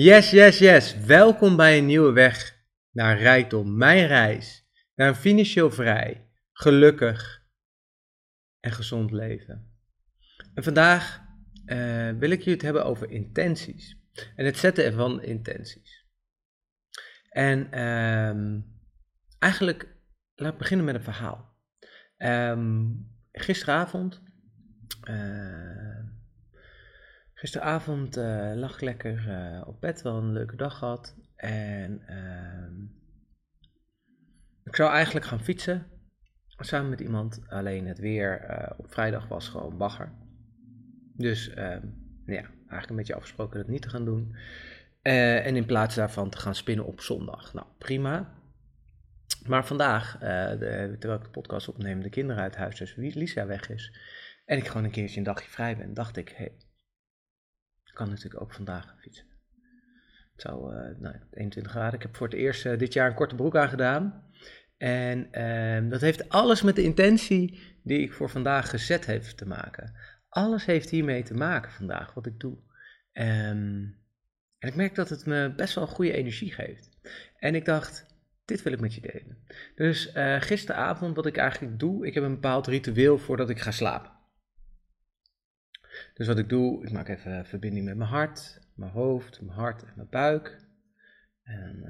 Yes, yes, yes. Welkom bij een nieuwe weg naar rijkdom. Mijn reis naar een financieel vrij, gelukkig en gezond leven. En vandaag eh, wil ik jullie het hebben over intenties. En het zetten van intenties. En ehm, eigenlijk, laat ik beginnen met een verhaal. Ehm, gisteravond uh, Gisteravond uh, lag ik lekker uh, op bed, wel een leuke dag gehad. En uh, ik zou eigenlijk gaan fietsen samen met iemand. Alleen het weer eh, op vrijdag was gewoon bagger. Dus ehm, ja, eigenlijk een beetje afgesproken dat niet te gaan doen. en in plaats daarvan te gaan spinnen op zondag. Nou, prima. Maar vandaag, de, terwijl ik de podcast opneem, de kinderen uit huis, dus Lisa weg is. En ik gewoon een keertje een dagje vrij ben, dacht ik, hey, kan natuurlijk ook vandaag fietsen. Het zou, uh, nou, 21 graden. Ik heb voor het eerst uh, dit jaar een korte broek aangedaan. En uh, dat heeft alles met de intentie die ik voor vandaag gezet heb te maken. Alles heeft hiermee te maken vandaag, wat ik doe. Um, en ik merk dat het me best wel goede energie geeft. En ik dacht, dit wil ik met je delen. Dus uh, gisteravond, wat ik eigenlijk doe, ik heb een bepaald ritueel voordat ik ga slapen. Dus wat ik doe, ik maak even verbinding met mijn hart, mijn hoofd, mijn hart en mijn buik. En,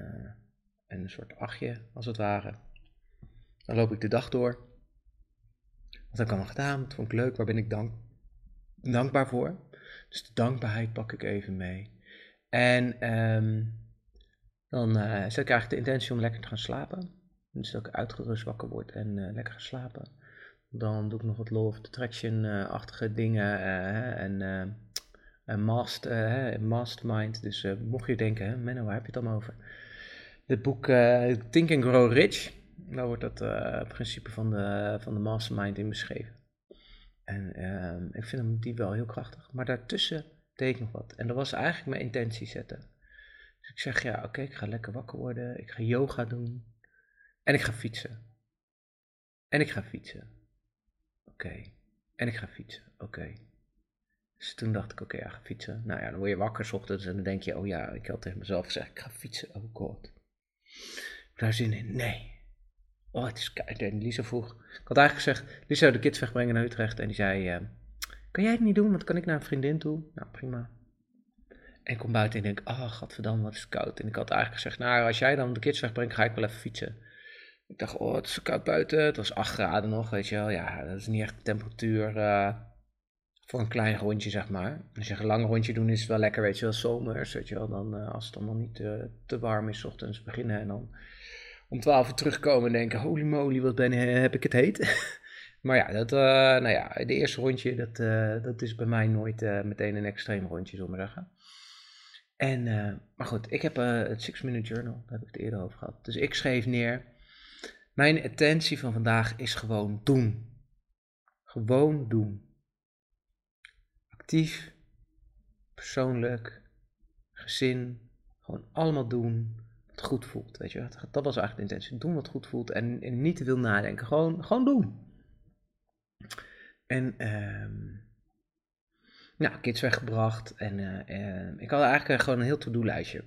en een soort achtje, als het ware. Dan loop ik de dag door. Wat heb ik allemaal gedaan? Dat vond ik leuk. Waar ben ik dank, dankbaar voor? Dus de dankbaarheid pak ik even mee. En um, dan uh, zet ik eigenlijk de intentie om lekker te gaan slapen. Dus dat ik uitgerust wakker word en uh, lekker ga slapen. Dan doe ik nog wat law of attraction-achtige dingen uh, en uh, master, mastermind. Dus mocht je denken, hè, Menno, waar heb je het dan over? Het boek Think and Grow Rich, daar wordt dat principe van de, van de mastermind in beschreven. En ehm, ik vind hem die wel heel krachtig. Maar daartussen deed ik nog wat. En dat was eigenlijk mijn intentie zetten. Dus ik zeg, ja, oké, ik ga lekker wakker worden. Ik ga yoga doen. En ik ga fietsen. En ik ga fietsen. Oké. En ik ga fietsen. Oké. Dus toen dacht ik, oké, okay, ja, ga fietsen. Nou ja, dan word je wakker s ochtends en dan denk je, oh ja, ik had tegen mezelf gezegd, ik ga fietsen. Oh god. Ik daar zin in? Nee. Oh, het is koud. En Lisa vroeg, ik had eigenlijk gezegd, Lisa zou de kids wegbrengen naar Utrecht. En die zei, uh, kan jij het niet doen, want kan ik naar een vriendin toe? Nou, prima. En ik kom buiten en denk, oh, godverdamme, wat is het koud. En ik had eigenlijk gezegd, nou, als jij dan de kids wegbrengt, ga ik wel even fietsen. Ik dacht, oh, het is zo koud buiten. Het was 8 graden nog, weet je wel. Ja, dat is niet echt de temperatuur uh, voor een klein rondje, zeg maar. Als je een lang rondje doet, is het wel lekker, weet je wel, zomers, weet je wel. Dan, uh, als het allemaal niet uh, te warm is, ochtends beginnen en dan om 12 uur terugkomen en denken, holy moly, wat ben, heb ik het heet. maar ja, dat, nou ja, de eerste rondje, dat, dat is bij mij nooit meteen een extreem rondje, zullen we. En, maar goed, ik heb het Six Minute Journal, daar heb ik het eerder over gehad. Dus ik schreef neer mijn attentie van vandaag is gewoon doen. Gewoon doen. Actief, persoonlijk, gezin, gewoon allemaal doen wat goed voelt. Weet je, dat was eigenlijk de intentie. Doen wat goed voelt en, niet te veel nadenken. Gewoon, gewoon doen. En um, nou, kids weggebracht en uh, ik had eigenlijk gewoon een heel to-do lijstje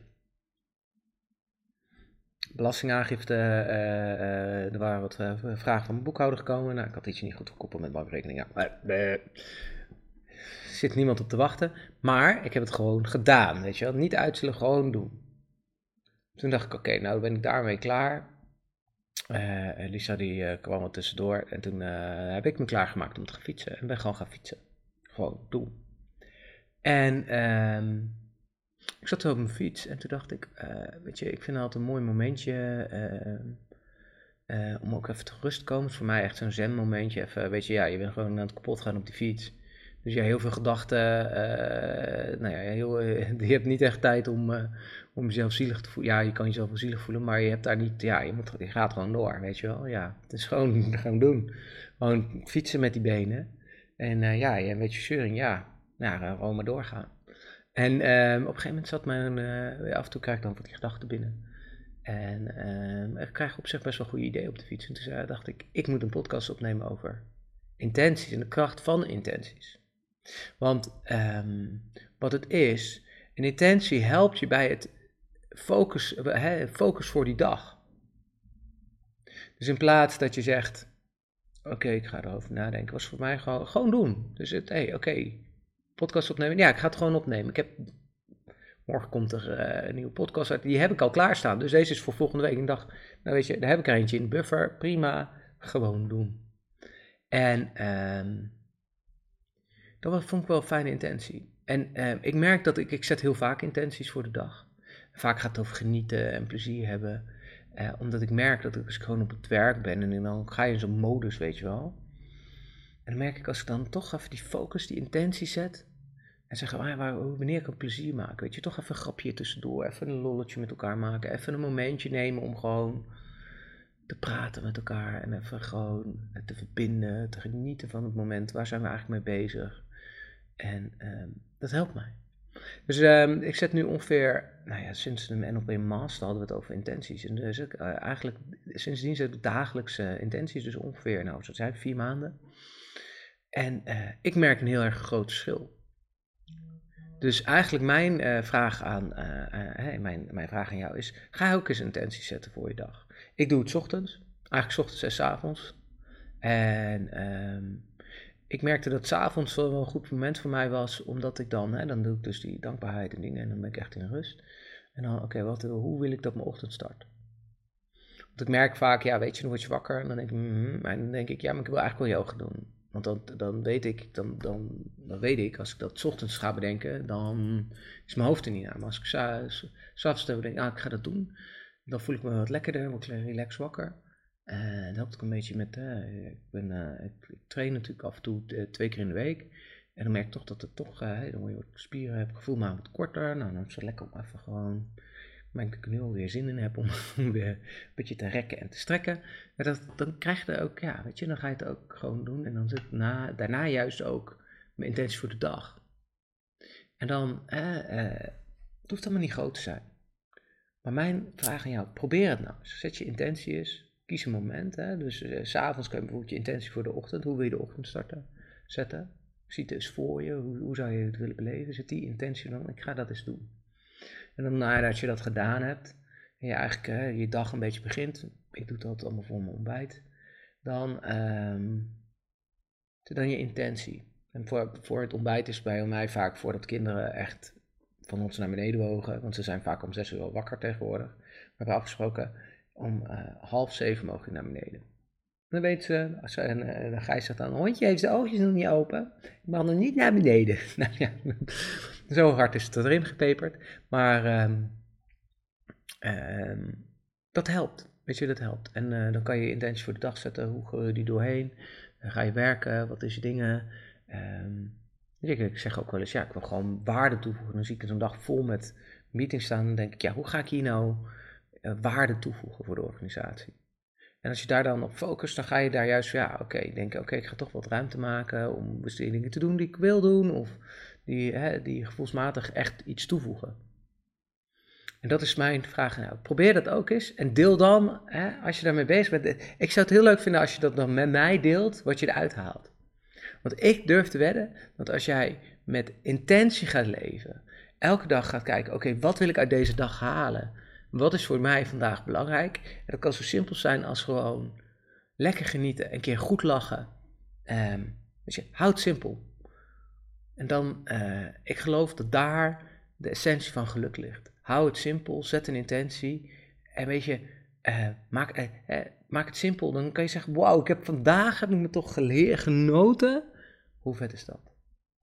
belastingaangifte, uh, uh, er waren wat uh, vragen van mijn boekhouder gekomen. Nou, ik had iets niet goed gekoppeld met bankrekening. Ja, zit niemand op te wachten. Maar ik heb het gewoon gedaan, weet je wel. Niet uitzullen, gewoon doen. Toen dacht ik, oké, nou ben ik daarmee klaar. Lisa die kwam er tussendoor en toen heb ik me klaargemaakt om te gaan fietsen. En ben gewoon gaan fietsen. Gewoon doen. En... ehm ik zat op mijn fiets en toen dacht ik, uh, weet je, ik vind het altijd een mooi momentje uh, uh, om ook even te rust te komen. Het is voor mij echt zo'n zen momentje. Even, weet je, ja, je bent gewoon aan het kapot gaan op die fiets. Dus ja, heel veel gedachten, nou ja, je hebt niet echt tijd om, om jezelf zielig te voelen. Ja, je kan jezelf wel zielig voelen, maar je hebt daar niet, ja, je, moet, je gaat gewoon door, weet je wel. Ja, het is gewoon, gewoon doen. Gewoon fietsen met die benen. En ja, je een beetje zeuring, ja, gewoon maar doorgaan. En um, op een gegeven moment zat mijn, uh, af en toe krijg ik dan wat die gedachten binnen. En um, ik krijg op zich best wel goede ideeën op de fiets. En toen dacht ik, ik moet een podcast opnemen over intenties en de kracht van intenties. Want um, wat het is, een intentie helpt je bij het focus, hè, focus voor die dag. Dus in plaats dat je zegt, oké, ik ga erover nadenken, was voor mij gewoon, gewoon doen. Dus het, hey, oké, podcast opnemen. Ja, ik ga het gewoon opnemen. Ik heb, morgen komt er uh, een nieuwe podcast uit, die heb ik al klaarstaan. Dus deze is voor volgende week. een dag, nou weet je, daar heb ik er eentje in buffer. Prima, gewoon doen. En um, dat vond ik wel een fijne intentie. En uh, ik merk dat ik, ik zet heel vaak intenties voor de dag. Vaak gaat het over genieten en plezier hebben. Uh, omdat ik merk dat ik als ik gewoon op het werk ben en dan ga je in zo'n modus, weet je wel. En dan merk ik als ik dan toch even die focus, die intentie zet. En zeg, ah, waar, wanneer kan ik plezier maken? Weet je, toch even een grapje tussendoor. Even een lolletje met elkaar maken. Even een momentje nemen om gewoon te praten met elkaar. En even gewoon te verbinden, te genieten van het moment. Waar zijn we eigenlijk mee bezig? En um, dat helpt mij. Dus um, ik zet nu ongeveer, nou ja, sinds de NLP Master hadden we het over intenties. En dus ik, uh, eigenlijk, sindsdien zet ik dagelijkse intenties, dus ongeveer, nou, zo zijn vier maanden. En uh, ik merk een heel erg groot verschil. Dus eigenlijk mijn uh, vraag aan, hey, mijn, mijn vraag aan jou is, ga ook eens intenties zetten voor je dag. Ik doe het ochtends, eigenlijk ochtends en s avonds. En um, ik merkte dat s'avonds wel een goed moment voor mij was, omdat ik dan, hè, dan doe ik dus die dankbaarheid en dingen en dan ben ik echt in rust. En dan, oké, wat hoe wil ik dat mijn ochtend start? Want ik merk vaak, ja, weet je, dan word je wakker en dan denk ik, mm, dan denk ik, ja, maar ik wil eigenlijk wel yoga doen. Want dan, dan weet ik, dan, dan, dan weet ik, als ik dat ochtends ga bedenken, dan is mijn hoofd er niet aan. Maar als ik s'avonds denk, ah, ik ga dat doen, dan voel ik me wat lekkerder, word ik relax wakker. Uh, dat helpt ook een beetje met, uh, ik, ben, uh, ik, train natuurlijk af en toe twee keer in de week. En dan merk ik toch dat het toch, dan word je wat spieren, heb ik gevoel maar wat korter. Nou, dan is het lekker om even gewoon, merk ik nu alweer zin in heb om, weer een beetje te rekken en te strekken. Maar dat, dan krijg je ook, ja, weet je, dan ga je het ook gewoon doen. En dan zit na, daarna juist ook mijn intentie voor de dag. En dan, het hoeft allemaal niet groot te zijn. Maar mijn vraag aan jou, probeer het nou. Zet je intentie eens kies een moment. Hè? Dus uh, s'avonds kun je bijvoorbeeld je intentie voor de ochtend. Hoe wil je de ochtend starten? Zetten. Zie het eens voor je. Hoe, hoe zou je het willen beleven? Zet die intentie dan. Ik ga dat eens doen. En dan nadat je dat gedaan hebt. En je eigenlijk je dag een beetje begint. Ik doe dat allemaal voor mijn ontbijt. Dan, um, dan je intentie. En voor, voor het ontbijt is bij mij vaak voordat kinderen echt van ons naar beneden wogen. Want ze zijn vaak om zes uur al wakker tegenwoordig. We hebben afgesproken om uh, half zeven mogen naar beneden. Dan weet ze, als ze en, en dan Gijs zegt dan, hondje heeft zijn oogjes nog niet open. Ik mag nog niet naar beneden. nou ja, zo hard is het erin gepeperd. Maar um, um, dat helpt. Weet je, dat helpt. En uh, dan kan je je intentie voor de dag zetten. Hoe ga je die doorheen? Ga je werken? Wat is je dingen? Ik, ik zeg ook wel eens, ja, ik wil gewoon waarde toevoegen. Dan zie ik zo'n dag vol met meetings staan. Dan denk ik, ja, hoe ga ik hier nou uh, waarde toevoegen voor de organisatie. En als je daar dan op focust, dan ga je daar juist, ja, oké, okay, denken, oké, ik ga toch wat ruimte maken om bestedingen te doen die ik wil doen, of die, gevoelsmatig echt iets toevoegen. En dat is mijn vraag nou. Probeer dat ook eens en deel dan, hè, als je daarmee bezig bent. Ik zou het heel leuk vinden als je dat dan met mij deelt, wat je eruit haalt. Want ik durf te wedden dat als jij met intentie gaat leven, elke dag gaat kijken, oké, wat wil ik uit deze dag halen? Wat is voor mij vandaag belangrijk? En dat kan zo simpel zijn als gewoon lekker genieten, een keer goed lachen. Um, dus je, houd simpel. En dan, uh, ik geloof dat daar de essentie van geluk ligt. Hou het simpel, zet een intentie. En weet je, uh, maak, uh, maak het simpel. Dan kan je zeggen, wauw, ik heb vandaag heb ik me toch geleerd, genoten. Hoe vet is dat?